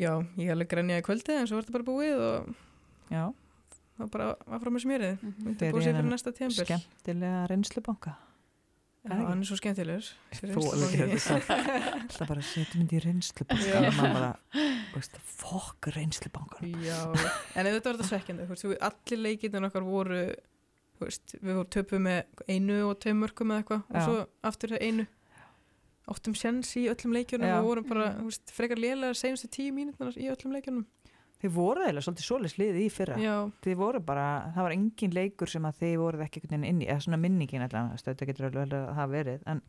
já, ég hef alveg grenjað í kvöldi en svo var þetta bara búið og já, það var bara að fara með smérið Mhm. þetta Fyrir búið sér fyrir næsta tímpil skemmtilega reynslubanka. Já, hann er svo skemmtilegur. Þú alveg getur sagt [LAUGHS] alltaf bara setjum þetta í reynslubanka. Og maður bara, veist, fokk reynslubankan Já, en auðvitað var þetta svekkjandi allir leikindin okkar voru veist, við vorum töpuð með einu og tveim mörgum eða eitthvað og svo aftur einu. Áttum sjens í öllum leikjunum Já. og vorum bara, veist, frekar lélega senustu tíu mínútunar í öllum leikjunum Þið voru eða svolítið svoleiðs liðið í fyrra. Já, Þið voru bara, það var engin leikur sem að þið voruð ekki einhvern veginn inn í, eða svona minningin allan, þetta getur alveg að hafa verið en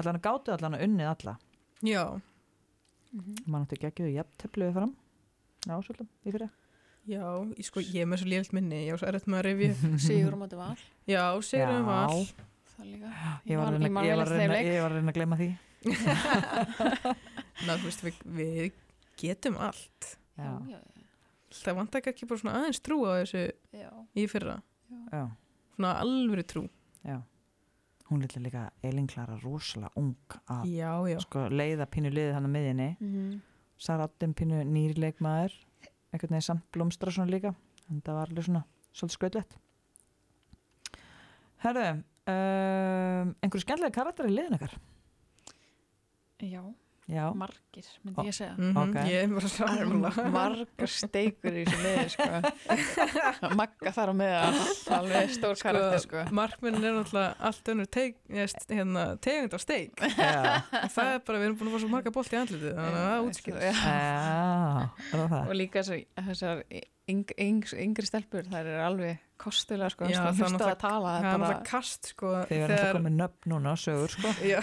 allan að gátu allan að unnið alla. Já, Mhm. mann átti ekki að gefa jafntefluðu fram ásvöldum í fyrra. Já ég, sko, ég er með svo lélt minni, ég var svo erfitt með að rifja. [LAUGHS] Sigur val. Já, Sigurum var Það líka. Ég var að ég var að reyna- leik. ég var að reyna að gleyma því. [LAUGHS] Ná, þú veist, við, við getum allt. Já, já, Það vantar ekki bara svona aðeins trú á þessu já, í fyrra. Já, Svona alvöru trú. Já. Hún er líka Elin Klara rosalega ung að Já, já, sko, leiða pínu liðið hann að miðinni Mhm. Sara Ottin pínu nýri leikmaður einhvern veginn samt blómstra svona líka en það var alveg svona svolítið skröðlegt Herðu um, einhverju skemmtilega karakter í liðin ykkar? Já, Já, margir myndi ég segja mm Ok. ég er bara sammála margar steikur í þessu liði sko. [LAUGHS] magga þar á meðan alveg stór karakter sko. markmennin er náttúrulega allt önnur teik, yes, hérna, tegund af steik já, og það er bara, við erum búin að fá svo marga bolt í andlitið þannig að það útskýr Já. já, það það? og líka þessar yng, yng, yngri stelpur þær eru alveg kostulega sko, Já, sko, það er að náttúrulega- tala það það er er bara, náttúrulega kast sko Þið verðum alltaf komið nöfn núna sögur sko. [LAUGHS] Já,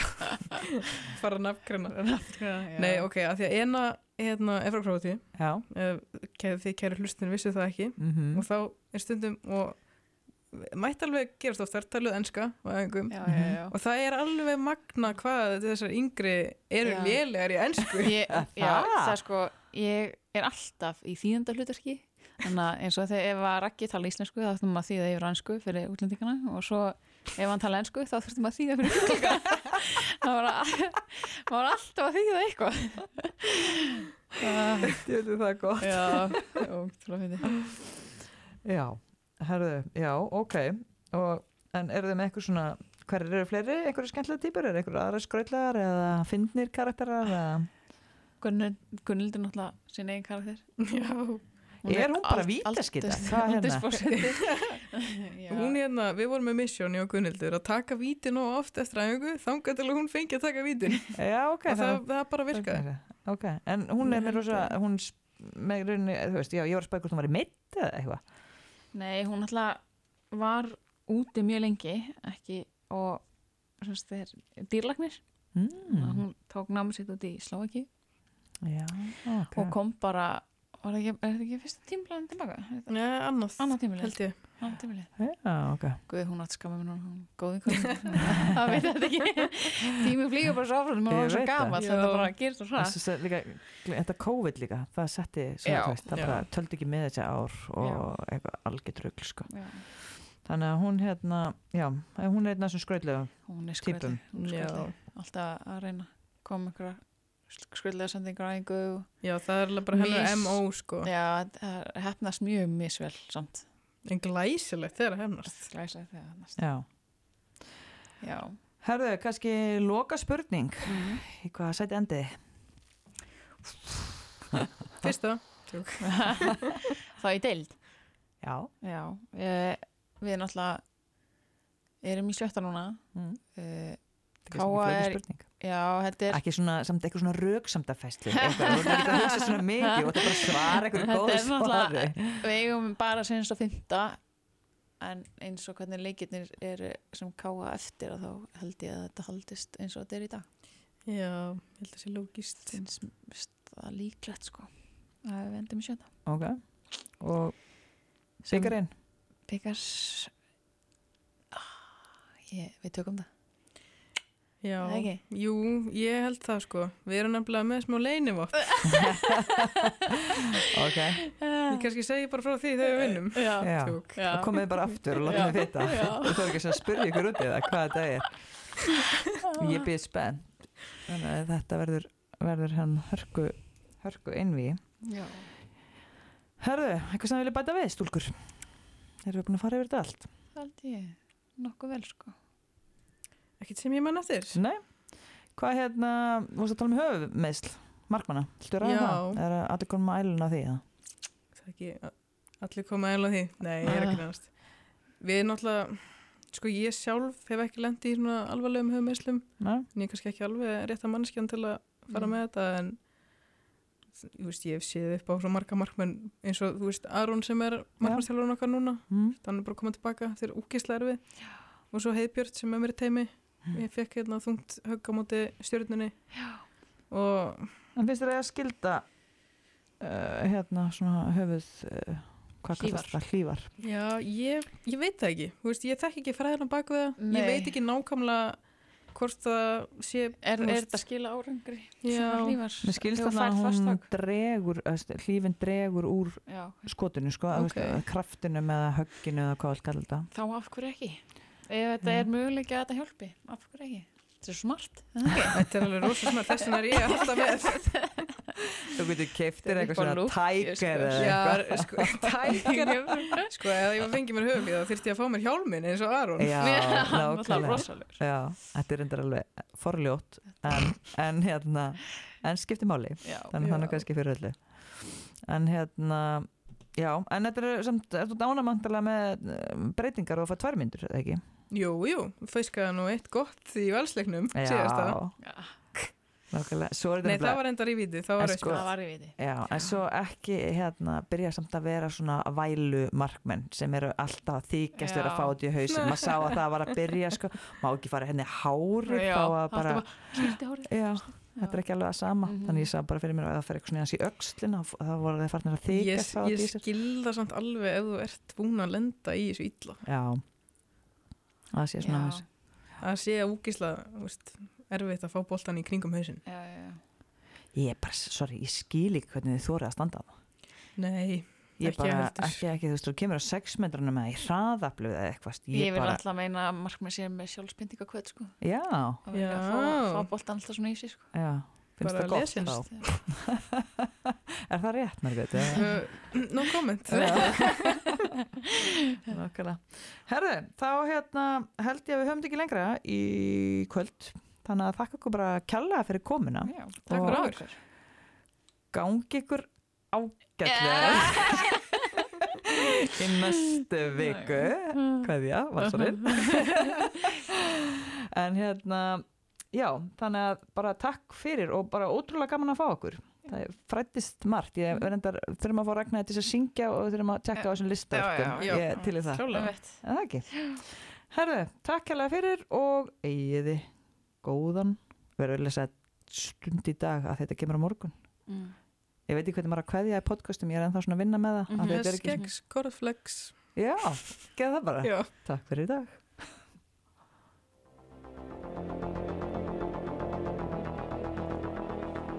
fara að nafngreina nei, ok, af því að ena hérna, efrakróti, Já, þið kæri hlustin vissu það ekki. Mhm. Og þá er stundum og mætti alveg gerast oft þar taluð enska æfingum. Já, já, já. og það er alveg magna hvað þessar yngri eru lélegar í ensku. Ég, já, Það? það er sko ég er alltaf í þýðenda hlutarki þannig að eins og þegar ef að Raggi tala íslensku þá þurfum að þýða yfir ansku fyrir útlendingana. Og svo ef hann tala ensku þá þurfum að þýða fyrir útlendingana [LAUGHS] það var, alltaf að þýða eitthvað. Ég veit það gott. já, ótrúlega fyndi Já, herðu, já, ok. Og, en eru þið með eitthvað svona, hverjir eru fleiri, einhverju skemmtilega típur, eru einhverju aðra skrautlegar eða fyndnir karakterar eða... Gunnildur náttúrulega sín eigin karakter. Já, Er hún bara er hérna? [LAUGHS] hún hérna, við vorum með mission í okkur Gunnildur að taka vítin og oft eftir aðeingu þangað til að hún fengi að taka vítin Já, ok. og það, það bara virkaði Ok, en hún er með rosa, hún með rauninni, þú veist, já, ég var að spæða hvort hún var í mitt eða eitthvað. Nei, hún náttúrulega var úti mjög lengi ekki og semst, þeir, dýrlagnir Mm. hún tók námið sitt út í Slovaki Já, ok. og kom bara var það ekki, er þetta ekki fyrsta tímlaðin tilbaka? Nei, annað, Annað tímabilið. held ég annað tímlið? Já, ok. Guð, hún átt skamma mér núna, hún er góð ykkur [LAUGHS] það veit þetta ekki tími flýgur bara svo áfram, maður var svo Já. þetta bara gerist svo hratt Þessi, líka, þetta COVID líka, það setti svo, Já, þú veist, það bara töldi ekki með þessi ár og eitthvað algjört rugl, sko. Já, Þannig að hún hérna, já, hún er einn af þessum skrautlega. hún er hún er skröldið, alltaf að reyna að koma einhverja skröldlega sendingar á einhver Já, það er alveg bara hennar MO sko Já, það hefnast mjög misvel samt. en glæsilegt þegar að hefnast Glæsa þegar hefnast. Já. Já. Herðu, kannski loka spurning, Mm. í hvað sæti endið? [LAUGHS] Fyrsta [LAUGHS] Það í deild. Já. Já. Ég, við náttúrulega erum í sjötta núna. Mm. Uh, er Káa ekki er- spurning. Já, þetta er... Ekki svona, samt eitthvað svona röksamdafæslu, [LAUGHS] eitthvað, þú ekki að hugsa svona mikið og þetta er bara svara eitthvað Þetta góð er náttúrulega- svari. Við eigum bara sinns og fynda en eins og hvernig leikirnir eru sem káa eftir að þá held ég að þetta haldist eins og þetta er í dag. Já, ég held að það sé lógist það líklegt sko. að við endum í sjötta. Ok. Og sigarinn? Pickars... Ah, ég, við tökum það. Já, ekki? jú, ég held það sko Við erum nefnilega með smá leinivott [LAUGHS] Ok. Ég kannski segi bara frá því þegar við vinnum Já. Já. Já. Og komið bara aftur og Já. mig vita. Þú þarf ekki að spyrja ykkur út í það hvað þetta er. Ég byrð spennt. Þannig að þetta verður, verður hann hörku, hörku. Já. Hörðu, eitthvað sem við viljum bæta við, stúlkur? Erum við búin að fara yfir þetta allt? Það held ég nokkuð vel sko. Ekkert sem ég mann eftir. Nei. Hvað hérna, veist að tala um höfumeðsl, markmanna, hljóður að það? Er allir konum að æluna því það? Það er ekki allir koma eða því. Nei, ég er ekki nefnast Við náttúrulega Sko ég sjálf hef ekki lendi í svona alvarlegum höfumeyslum en ég er kannski ekki alveg rétt að mannskjan til að fara Mm. með þetta en þú veist, ég hef séð upp á svo marga markmenn eins og þú veist, Aron sem er markmannstjálfurinn okkar núna. Mm. hann er bara komað tilbaka, þeir eru úkislega erfið. Og svo Heiðbjörn sem er mér í teimi ég fekk hérna þungt högg á móti stjórnunni og En finnst þér að skilda uh, hérna svona höfuð, uh, hvað kallast það, hlífar? já, ég, ég veit það ekki þú veist, ég þekk ekki fræðina bak við það ég veit ekki nákvæmlega hvort það sé Er, er þetta skila árangri? Hún fasthögg? dregur, hlífin dregur úr Já. skotinu, sko, Ok. okay. veist, kraftinu með högginu eða hvað vil kalla þetta. Þá af hverju ekki? Ef þetta er möguleiki að þetta hjálpi, af hverju ekki? Þetta er smart, er það ekki? þetta er alveg rosa smart þess vegna er ég alltaf með [LAUGHS] Þú getur er eitthvað svona tæker sko. eða já, eitthvað. sko, tækar [LAUGHS] sko, ef ég fengi mér höfuð þá þyrfti ég að fá mér hjálmin eins og Aron Já, [LAUGHS] nákvæmlega. þetta er endur alveg forljótt en, en hérna en skiptir máli, Já. þannig þannig kannski fyrir öllu en hérna já, en þetta er samt, er þú dánamantalega með eh, breytingar og að fá tværmyndur, eða ekki? Jú, jú, fauskaði nú eitt gott í valsleiknum síðasta. Nákvæmlega Svo er þetta nei, það var endar í víti, þá En var sko- það var í viti. Já, en svo ekki hérna byrja samt að vera svona vælu markmenn sem eru alltaf að þykjast vera að fá þetta í hausin maður sá að það var að byrja sko. Má ekki fara henni hárið Já, þá að bara, alltaf Kýrti hárið. já, þetta er ekki alveg að sama. Mhm. þannig ég sá bara fyrir mér að það fer eitthvað svona í öxlina og þá voru þeir farnir að ég, fá ég sér. skilða samt alveg ef þú ert búin að lenda í þessu illa. Já, það sé svona Já, að sé úkisla veist, erfitt að fá boltan í kringum hausin já, já, já. Ég er bara, sorry, ég skil ekki hvernig þið þórið að standa á það nei, ég Ekki bara, heldur. ekki, ekki, þú veist, þú kemur á sex metrana með það í hraðaflu eða eitthvað, Ég, ég, vil bara, alltaf meina að markmið sé með sjálfsbindinga kvöld sko. já, að fá, fá boltan alltaf svona í sig sko. já, finnst Bara það gott þá, [LAUGHS] er það rétt? Uh, no comment. [LAUGHS] [LAUGHS] Herðu, þá hérna held ég að við höfum ekki lengra í kvöld. Þannig að þakka ykkur bara kjalla fyrir komuna. Já, Og- gangi ykkur ágætlega. Í næstu viku. Hverja, valsarinn. En hérna já, þannig að bara takk fyrir og bara ótrúlega gaman að fá okkur það er frættist margt ég er endar, þurfum að fá Ragnar til að syngja og þurfum að tekka á þessum lista Já, sko. já, já. ég er til í það Klálega. En það ekki. Herðu, takk hérlega fyrir og eigiði góðan verulega stund í dag að þetta kemur á morgun. Mm. Ég veit ekki hvernig maður að kveðja í podcastum, ég er ennþá svona að vinna með það. Mm þetta er ekki... Skeggs, korflex. Já, geða það bara. Já. Takk fyrir í dag.